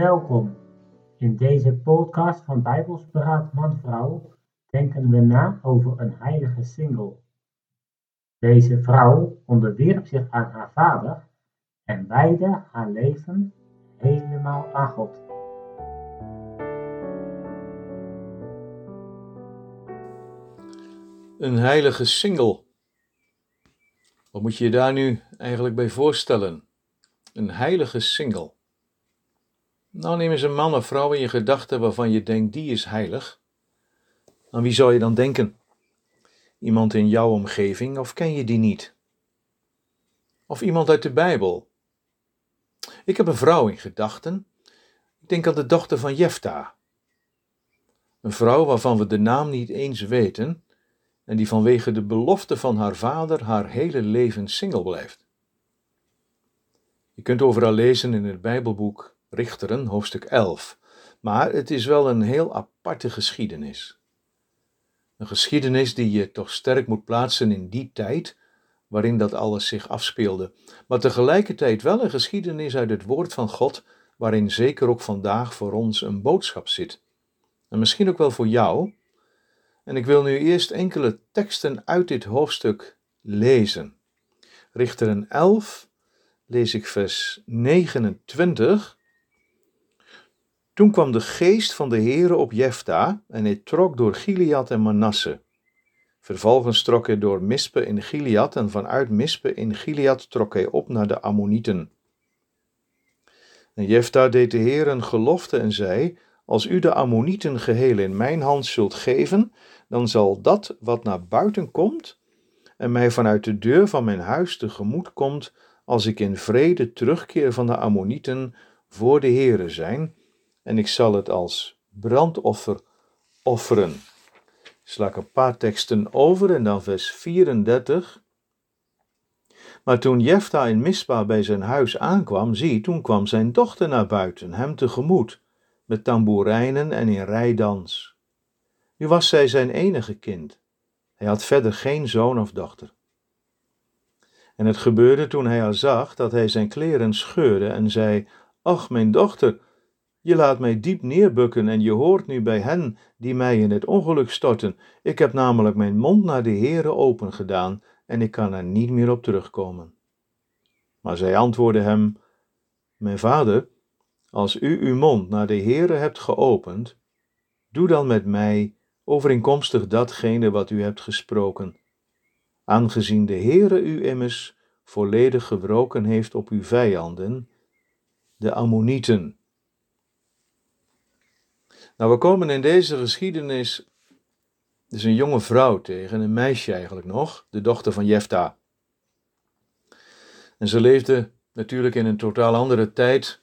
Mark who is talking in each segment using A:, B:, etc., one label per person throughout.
A: welkom. In deze podcast van Bijbelsberaad Man-Vrouw denken we na over een heilige single. Deze vrouw onderwierp zich aan haar vader en wijde haar leven helemaal aan God.
B: Een heilige single. Wat moet je je daar nu eigenlijk bij voorstellen? Een heilige single. Nou, neem eens een man of vrouw in je gedachten waarvan je denkt, die is heilig. Aan wie zou je dan denken? Iemand in jouw omgeving of ken je die niet? Of iemand uit de Bijbel? Ik heb een vrouw in gedachten. Ik denk aan de dochter van Jefta. Een vrouw waarvan we de naam niet eens weten en die vanwege de belofte van haar vader haar hele leven single blijft. Je kunt overal lezen in het Bijbelboek Richteren, hoofdstuk 11, maar het is wel een heel aparte geschiedenis. Een geschiedenis die je toch sterk moet plaatsen in die tijd waarin dat alles zich afspeelde, maar tegelijkertijd wel een geschiedenis uit het woord van God, waarin zeker ook vandaag voor ons een boodschap zit. En misschien ook wel voor jou. En ik wil nu eerst enkele teksten uit dit hoofdstuk lezen. Richteren 11, lees ik vers 29. Toen kwam de geest van de Heere op Jefta en hij trok door Gilead en Manasse. Vervolgens trok hij door Mispe in Gilead en vanuit Mispe in Gilead trok hij op naar de Ammonieten. En Jefta deed de Heer een gelofte en zei, als u de Ammonieten geheel in mijn hand zult geven, dan zal dat wat naar buiten komt en mij vanuit de deur van mijn huis tegemoet komt, als ik in vrede terugkeer van de Ammonieten voor de Heere zijn, en ik zal het als brandoffer offeren. Sla ik een paar teksten over en dan vers 34. Maar toen Jefta in Mispa bij zijn huis aankwam, zie, toen kwam zijn dochter naar buiten, hem tegemoet, met tamboerijnen en in rijdans. Nu was zij zijn enige kind. Hij had verder geen zoon of dochter. En het gebeurde toen hij haar zag, dat hij zijn kleren scheurde en zei: Ach, mijn dochter, je laat mij diep neerbukken en je hoort nu bij hen die mij in het ongeluk storten. Ik heb namelijk mijn mond naar de Heere open gedaan en ik kan er niet meer op terugkomen. Maar zij antwoordde hem: Mijn vader, als u uw mond naar de Heere hebt geopend, doe dan met mij overeenkomstig datgene wat u hebt gesproken, aangezien de Heere u immers volledig gebroken heeft op uw vijanden, de Ammonieten. Nou, we komen in deze geschiedenis dus een jonge vrouw tegen, een meisje eigenlijk nog, de dochter van Jefta. En ze leefde natuurlijk in een totaal andere tijd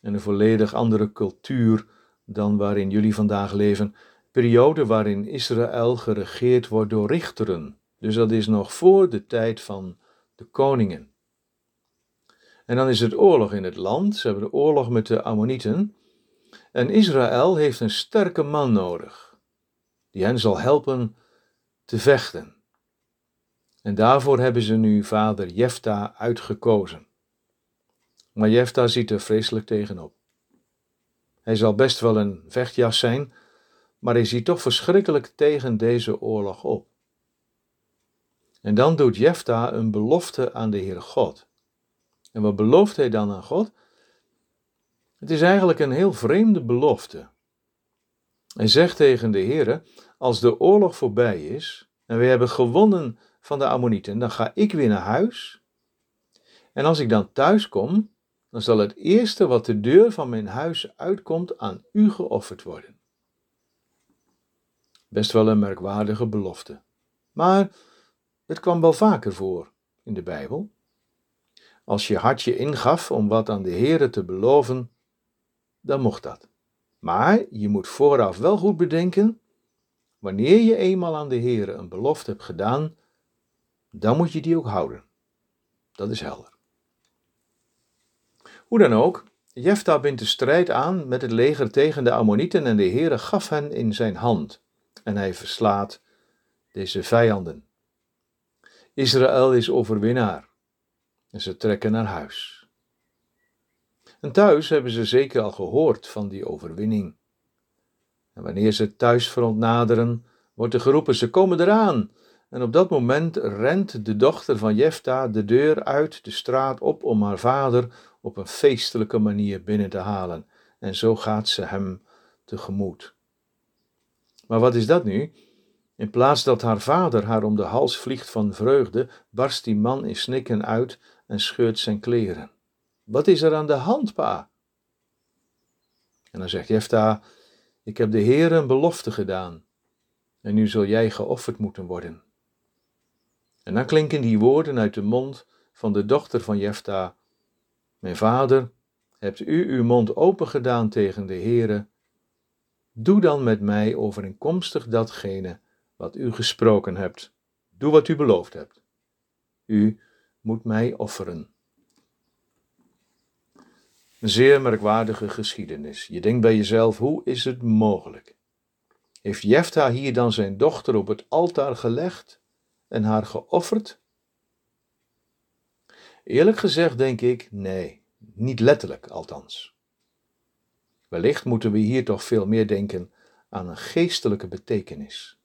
B: en een volledig andere cultuur dan waarin jullie vandaag leven. Periode waarin Israël geregeerd wordt door richteren. Dus dat is nog voor de tijd van de koningen. En dan is het oorlog in het land. Ze hebben de oorlog met de Ammonieten. En Israël heeft een sterke man nodig, die hen zal helpen te vechten. En daarvoor hebben ze nu vader Jefta uitgekozen. Maar Jefta ziet er vreselijk tegenop. Hij zal best wel een vechtjas zijn, maar hij ziet toch verschrikkelijk tegen deze oorlog op. En dan doet Jefta een belofte aan de Heere God. En wat belooft hij dan aan God? Het is eigenlijk een heel vreemde belofte. Hij zegt tegen de Heere, als de oorlog voorbij is en we hebben gewonnen van de Ammonieten, dan ga ik weer naar huis. En als ik dan thuis kom, dan zal het eerste wat de deur van mijn huis uitkomt aan u geofferd worden. Best wel een merkwaardige belofte. Maar het kwam wel vaker voor in de Bijbel. Als je hartje ingaf om wat aan de Heere te beloven, dan mocht dat. Maar je moet vooraf wel goed bedenken, wanneer je eenmaal aan de Heere een belofte hebt gedaan, dan moet je die ook houden. Dat is helder. Hoe dan ook, Jefta bindt de strijd aan met het leger tegen de Ammonieten en de Heere gaf hen in zijn hand en hij verslaat deze vijanden. Israël is overwinnaar en ze trekken naar huis. En thuis hebben ze zeker al gehoord van die overwinning. En wanneer ze thuisfront naderen, wordt er geroepen: ze komen eraan. En op dat moment rent de dochter van Jefta de deur uit de straat op om haar vader op een feestelijke manier binnen te halen. En zo gaat ze hem tegemoet. Maar wat is dat nu? In plaats dat haar vader haar om de hals vliegt van vreugde, barst die man in snikken uit en scheurt zijn kleren. Wat is er aan de hand, pa? En dan zegt Jefta, ik heb de Heer een belofte gedaan en nu zul jij geofferd moeten worden. En dan klinken die woorden uit de mond van de dochter van Jefta, mijn vader, hebt u uw mond open gedaan tegen de Heere, doe dan met mij overeenkomstig datgene wat u gesproken hebt. Doe wat u beloofd hebt. U moet mij offeren. Een zeer merkwaardige geschiedenis. Je denkt bij jezelf, hoe is het mogelijk? Heeft Jefta hier dan zijn dochter op het altaar gelegd en haar geofferd? Eerlijk gezegd denk ik, nee, niet letterlijk althans. Wellicht moeten we hier toch veel meer denken aan een geestelijke betekenis.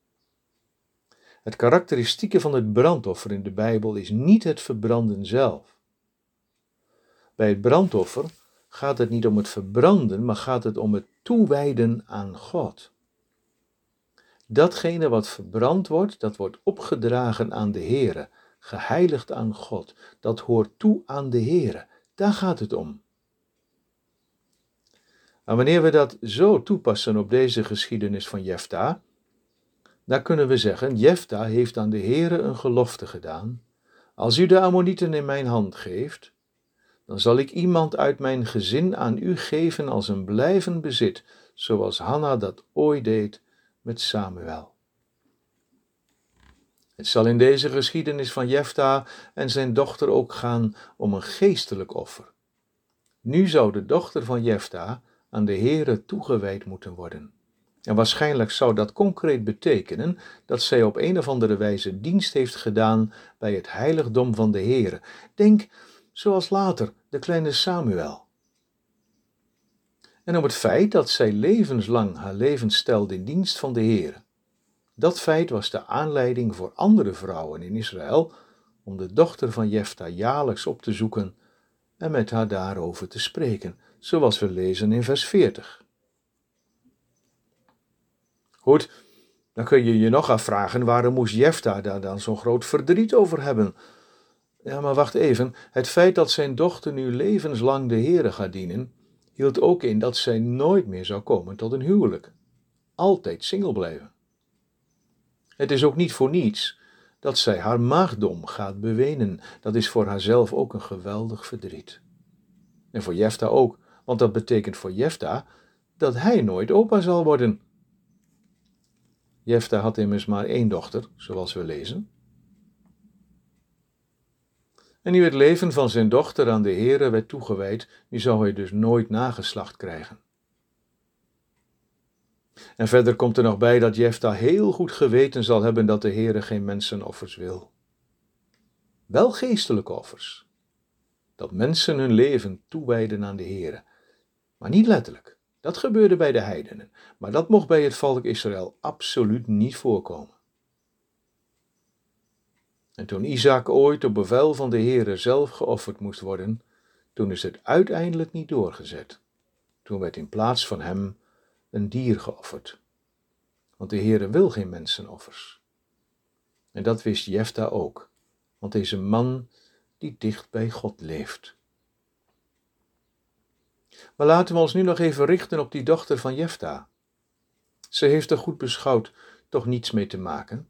B: Het karakteristieke van het brandoffer in de Bijbel is niet het verbranden zelf. Bij het brandoffer gaat het niet om het verbranden, maar gaat het om het toewijden aan God. Datgene wat verbrand wordt, dat wordt opgedragen aan de Heere, geheiligd aan God. Dat hoort toe aan de Heere. Daar gaat het om. En wanneer we dat zo toepassen op deze geschiedenis van Jefta, dan kunnen we zeggen: Jefta heeft aan de Heere een gelofte gedaan. Als u de Ammonieten in mijn hand geeft, dan zal ik iemand uit mijn gezin aan u geven als een blijvend bezit, zoals Hanna dat ooit deed met Samuel. Het zal in deze geschiedenis van Jefta en zijn dochter ook gaan om een geestelijk offer. Nu zou de dochter van Jefta aan de Heere toegewijd moeten worden. En waarschijnlijk zou dat concreet betekenen dat zij op een of andere wijze dienst heeft gedaan bij het heiligdom van de Heere. Denk, zoals later, de kleine Samuel. En om het feit dat zij levenslang haar leven stelde in dienst van de Heere. Dat feit was de aanleiding voor andere vrouwen in Israël om de dochter van Jefta jaarlijks op te zoeken en met haar daarover te spreken, zoals we lezen in vers 40. Goed, dan kun je je nog afvragen waarom moest Jefta daar dan zo'n groot verdriet over hebben. Ja, maar wacht even, het feit dat zijn dochter nu levenslang de Heere gaat dienen, hield ook in dat zij nooit meer zou komen tot een huwelijk. Altijd single blijven. Het is ook niet voor niets dat zij haar maagdom gaat bewenen. Dat is voor haarzelf ook een geweldig verdriet. En voor Jefta ook, want dat betekent voor Jefta dat hij nooit opa zal worden. Jefta had immers maar één dochter, zoals we lezen. En nu het leven van zijn dochter aan de Heere werd toegewijd, nu zou hij dus nooit nageslacht krijgen. En verder komt er nog bij dat Jefta heel goed geweten zal hebben dat de Heere geen mensenoffers wil. Wel geestelijke offers. Dat mensen hun leven toewijden aan de Heere. Maar niet letterlijk. Dat gebeurde bij de heidenen. Maar dat mocht bij het volk Israël absoluut niet voorkomen. En toen Isaac ooit op bevel van de Heere zelf geofferd moest worden, toen is het uiteindelijk niet doorgezet. Toen werd in plaats van hem een dier geofferd. Want de Heere wil geen mensenoffers. En dat wist Jefta ook, want deze man die dicht bij God leeft. Maar laten we ons nu nog even richten op die dochter van Jefta. Ze heeft er goed beschouwd toch niets mee te maken.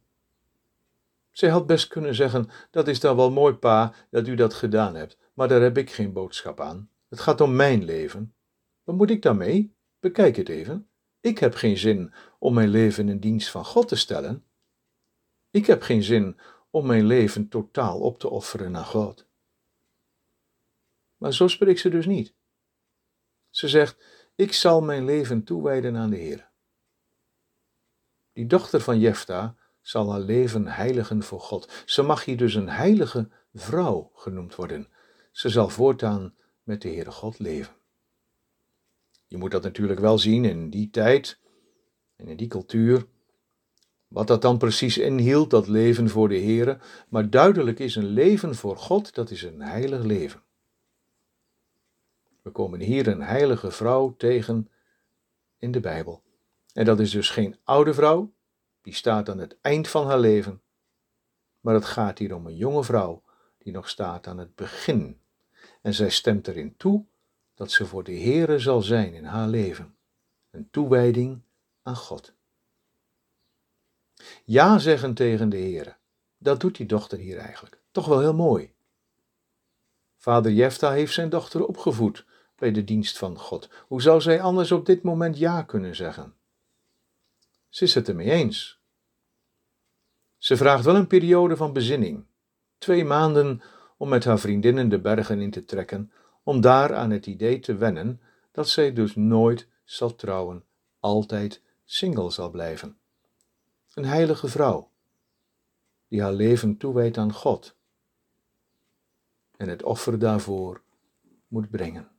B: Zij had best kunnen zeggen: Dat is dan wel mooi, pa, dat u dat gedaan hebt, maar daar heb ik geen boodschap aan. Het gaat om mijn leven. Wat moet ik daarmee? Bekijk het even. Ik heb geen zin om mijn leven in dienst van God te stellen. Ik heb geen zin om mijn leven totaal op te offeren aan God. Maar zo spreekt ze dus niet. Ze zegt: Ik zal mijn leven toewijden aan de Heer. Die dochter van Jefta zal haar leven heiligen voor God. Ze mag hier dus een heilige vrouw genoemd worden. Ze zal voortaan met de Heere God leven. Je moet dat natuurlijk wel zien in die tijd en in die cultuur. Wat dat dan precies inhield, dat leven voor de Here, maar duidelijk is een leven voor God, dat is een heilig leven. We komen hier een heilige vrouw tegen in de Bijbel. En dat is dus geen oude vrouw, die staat aan het eind van haar leven, maar het gaat hier om een jonge vrouw die nog staat aan het begin. En zij stemt erin toe dat ze voor de Here zal zijn in haar leven. Een toewijding aan God. Ja zeggen tegen de Here. Dat doet die dochter hier eigenlijk. Toch wel heel mooi. Vader Jefta heeft zijn dochter opgevoed bij de dienst van God. Hoe zou zij anders op dit moment ja kunnen zeggen? Ze is het ermee eens. Ze vraagt wel een periode van bezinning. Twee maanden om met haar vriendinnen de bergen in te trekken, om daar aan het idee te wennen dat zij dus nooit zal trouwen, altijd single zal blijven. Een heilige vrouw, die haar leven toewijdt aan God en het offer daarvoor moet brengen.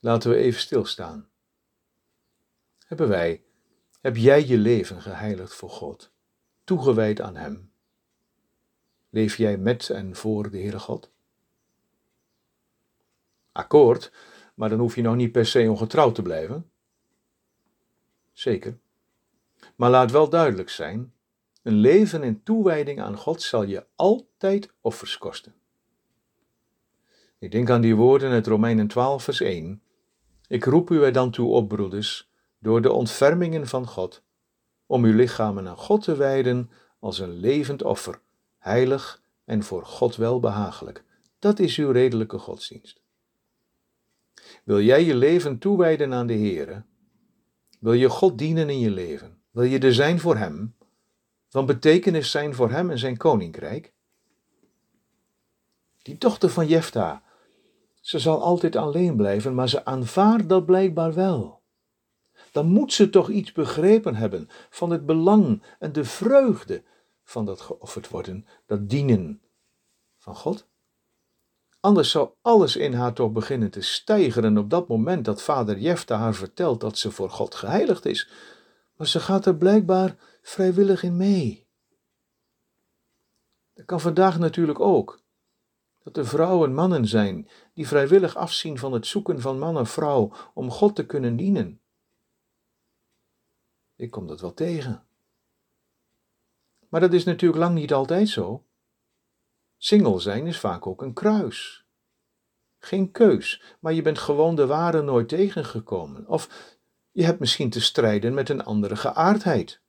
B: Laten we even stilstaan. Hebben wij, heb jij je leven geheiligd voor God, toegewijd aan Hem? Leef jij met en voor de Heere God? Akkoord, maar dan hoef je nog niet per se ongetrouwd te blijven. Zeker. Maar laat wel duidelijk zijn: een leven in toewijding aan God zal je altijd offers kosten. Ik denk aan die woorden uit Romeinen 12, vers 1. Ik roep u er dan toe op, broeders, door de ontfermingen van God, om uw lichamen aan God te wijden als een levend offer, heilig en voor God welbehagelijk. Dat is uw redelijke godsdienst. Wil jij je leven toewijden aan de Heere? Wil je God dienen in je leven? Wil je er zijn voor Hem? Van betekenis zijn voor Hem en zijn koninkrijk? Die dochter van Jefta, ze zal altijd alleen blijven, maar ze aanvaardt dat blijkbaar wel. Dan moet ze toch iets begrepen hebben van het belang en de vreugde van dat geofferd worden, dat dienen van God. Anders zou alles in haar toch beginnen te stijgeren op dat moment dat vader Jefta haar vertelt dat ze voor God geheiligd is. Maar ze gaat er blijkbaar vrijwillig in mee. Dat kan vandaag natuurlijk ook. Dat er vrouwen mannen zijn die vrijwillig afzien van het zoeken van man en vrouw om God te kunnen dienen. Ik kom dat wel tegen. Maar dat is natuurlijk lang niet altijd zo. Single zijn is vaak ook een kruis. Geen keus, maar je bent gewoon de ware nooit tegengekomen. Of je hebt misschien te strijden met een andere geaardheid.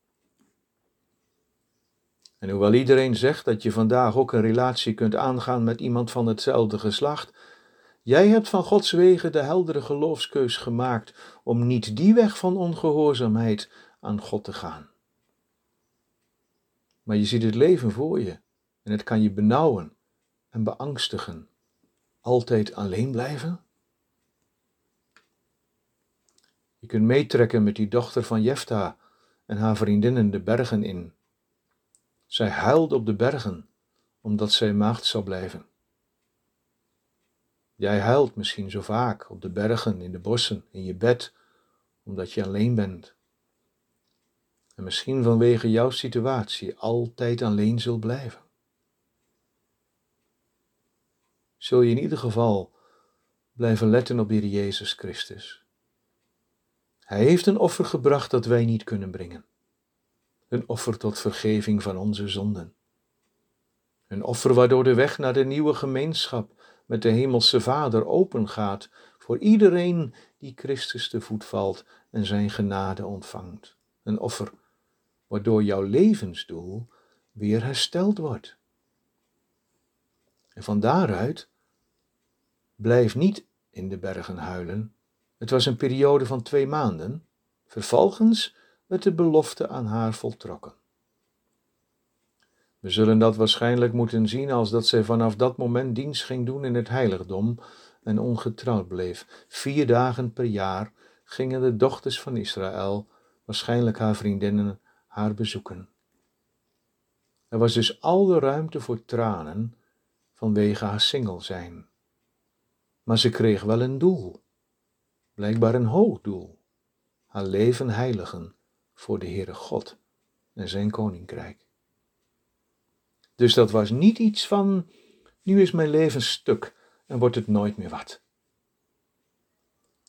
B: En hoewel iedereen zegt dat je vandaag ook een relatie kunt aangaan met iemand van hetzelfde geslacht, jij hebt van Gods wegen de heldere geloofskeus gemaakt om niet die weg van ongehoorzaamheid aan God te gaan. Maar je ziet het leven voor je en het kan je benauwen en beangstigen. Altijd alleen blijven? Je kunt meetrekken met die dochter van Jefta en haar vriendinnen de bergen in. Zij huilde op de bergen, omdat zij maagd zou blijven. Jij huilt misschien zo vaak op de bergen, in de bossen, in je bed, omdat je alleen bent. En misschien vanwege jouw situatie altijd alleen zult blijven. Zul je in ieder geval blijven letten op de Jezus Christus. Hij heeft een offer gebracht dat wij niet kunnen brengen een offer tot vergeving van onze zonden. Een offer waardoor de weg naar de nieuwe gemeenschap met de Hemelse Vader opengaat voor iedereen die Christus te voet valt en zijn genade ontvangt. Een offer waardoor jouw levensdoel weer hersteld wordt. En van daaruit blijf niet in de bergen huilen. Het was een periode van twee maanden. Vervolgens met de belofte aan haar voltrokken. We zullen dat waarschijnlijk moeten zien als dat zij vanaf dat moment dienst ging doen in het heiligdom en ongetrouwd bleef. Vier dagen per jaar gingen de dochters van Israël, waarschijnlijk haar vriendinnen, haar bezoeken. Er was dus al de ruimte voor tranen vanwege haar single zijn. Maar ze kreeg wel een doel. blijkbaar een hoog doel. Haar leven heiligen voor de Heere God en zijn koninkrijk. Dus dat was niet iets van, nu is mijn leven stuk en wordt het nooit meer wat.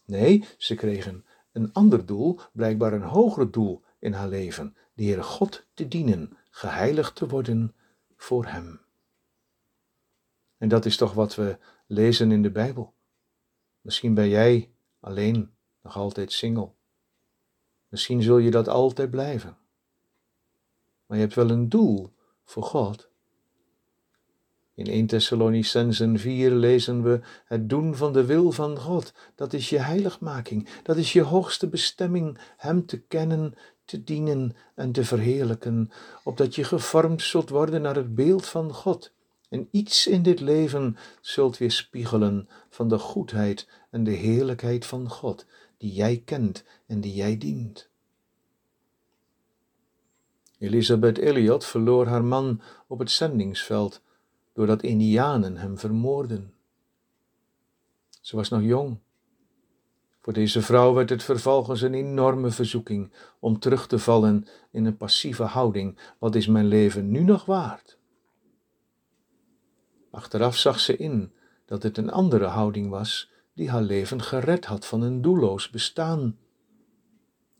B: Nee, ze kregen een ander doel, blijkbaar een hoger doel in haar leven, de Heere God te dienen, geheiligd te worden voor Hem. En dat is toch wat we lezen in de Bijbel. Misschien ben jij alleen nog altijd single. Misschien zul je dat altijd blijven. Maar je hebt wel een doel voor God. In 1 Thessalonicensen 4 lezen we het doen van de wil van God. Dat is je heiligmaking. Dat is je hoogste bestemming, Hem te kennen, te dienen en te verheerlijken, opdat je gevormd zult worden naar het beeld van God en iets in dit leven zult weerspiegelen van de goedheid en de heerlijkheid van God, die jij kent en die jij dient. Elisabeth Elliot verloor haar man op het zendingsveld doordat Indianen hem vermoorden. Ze was nog jong. Voor deze vrouw werd het vervolgens een enorme verzoeking om terug te vallen in een passieve houding. Wat is mijn leven nu nog waard? Achteraf zag ze in dat het een andere houding was die haar leven gered had van een doelloos bestaan.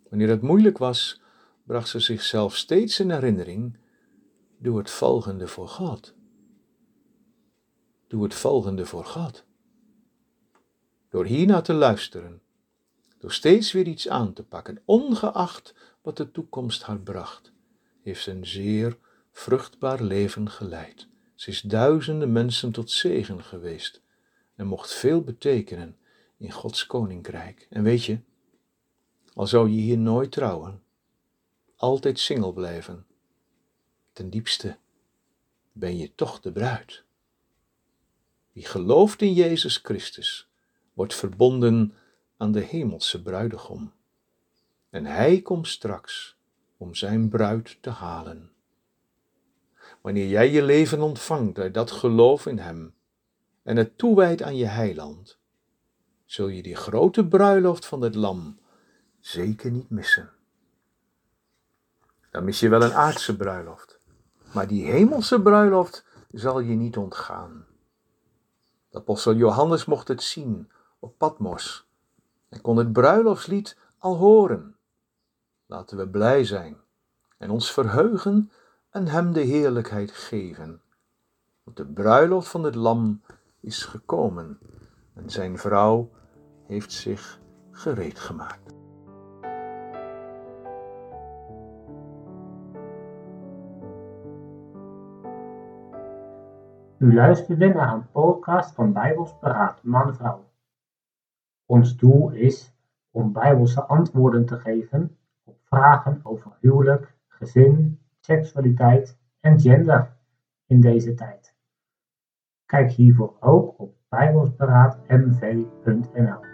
B: Wanneer het moeilijk was, bracht ze zichzelf steeds in herinnering: doe het volgende voor God. Doe het volgende voor God. Door hiernaar te luisteren, door steeds weer iets aan te pakken, ongeacht wat de toekomst haar bracht, heeft ze een zeer vruchtbaar leven geleid. Ze is duizenden mensen tot zegen geweest en mocht veel betekenen in Gods koninkrijk. En weet je, al zou je hier nooit trouwen, altijd single blijven, ten diepste ben je toch de bruid. Wie gelooft in Jezus Christus, wordt verbonden aan de hemelse bruidegom. En hij komt straks om zijn bruid te halen. Wanneer jij je leven ontvangt uit dat geloof in Hem en het toewijdt aan je heiland, zul je die grote bruiloft van het lam zeker niet missen. Dan mis je wel een aardse bruiloft, maar die hemelse bruiloft zal je niet ontgaan. De apostel Johannes mocht het zien op Patmos en kon het bruiloftslied al horen. Laten we blij zijn en ons verheugen en hem de heerlijkheid geven. Want de bruiloft van het lam is gekomen en zijn vrouw heeft zich gereed gemaakt.
A: U luisterde naar een podcast van Bijbels Paraat Man-Vrouw. Ons doel is om Bijbelse antwoorden te geven op vragen over huwelijk, gezin, seksualiteit en gender in deze tijd. Kijk hiervoor ook op bijbelsberaadmv.nl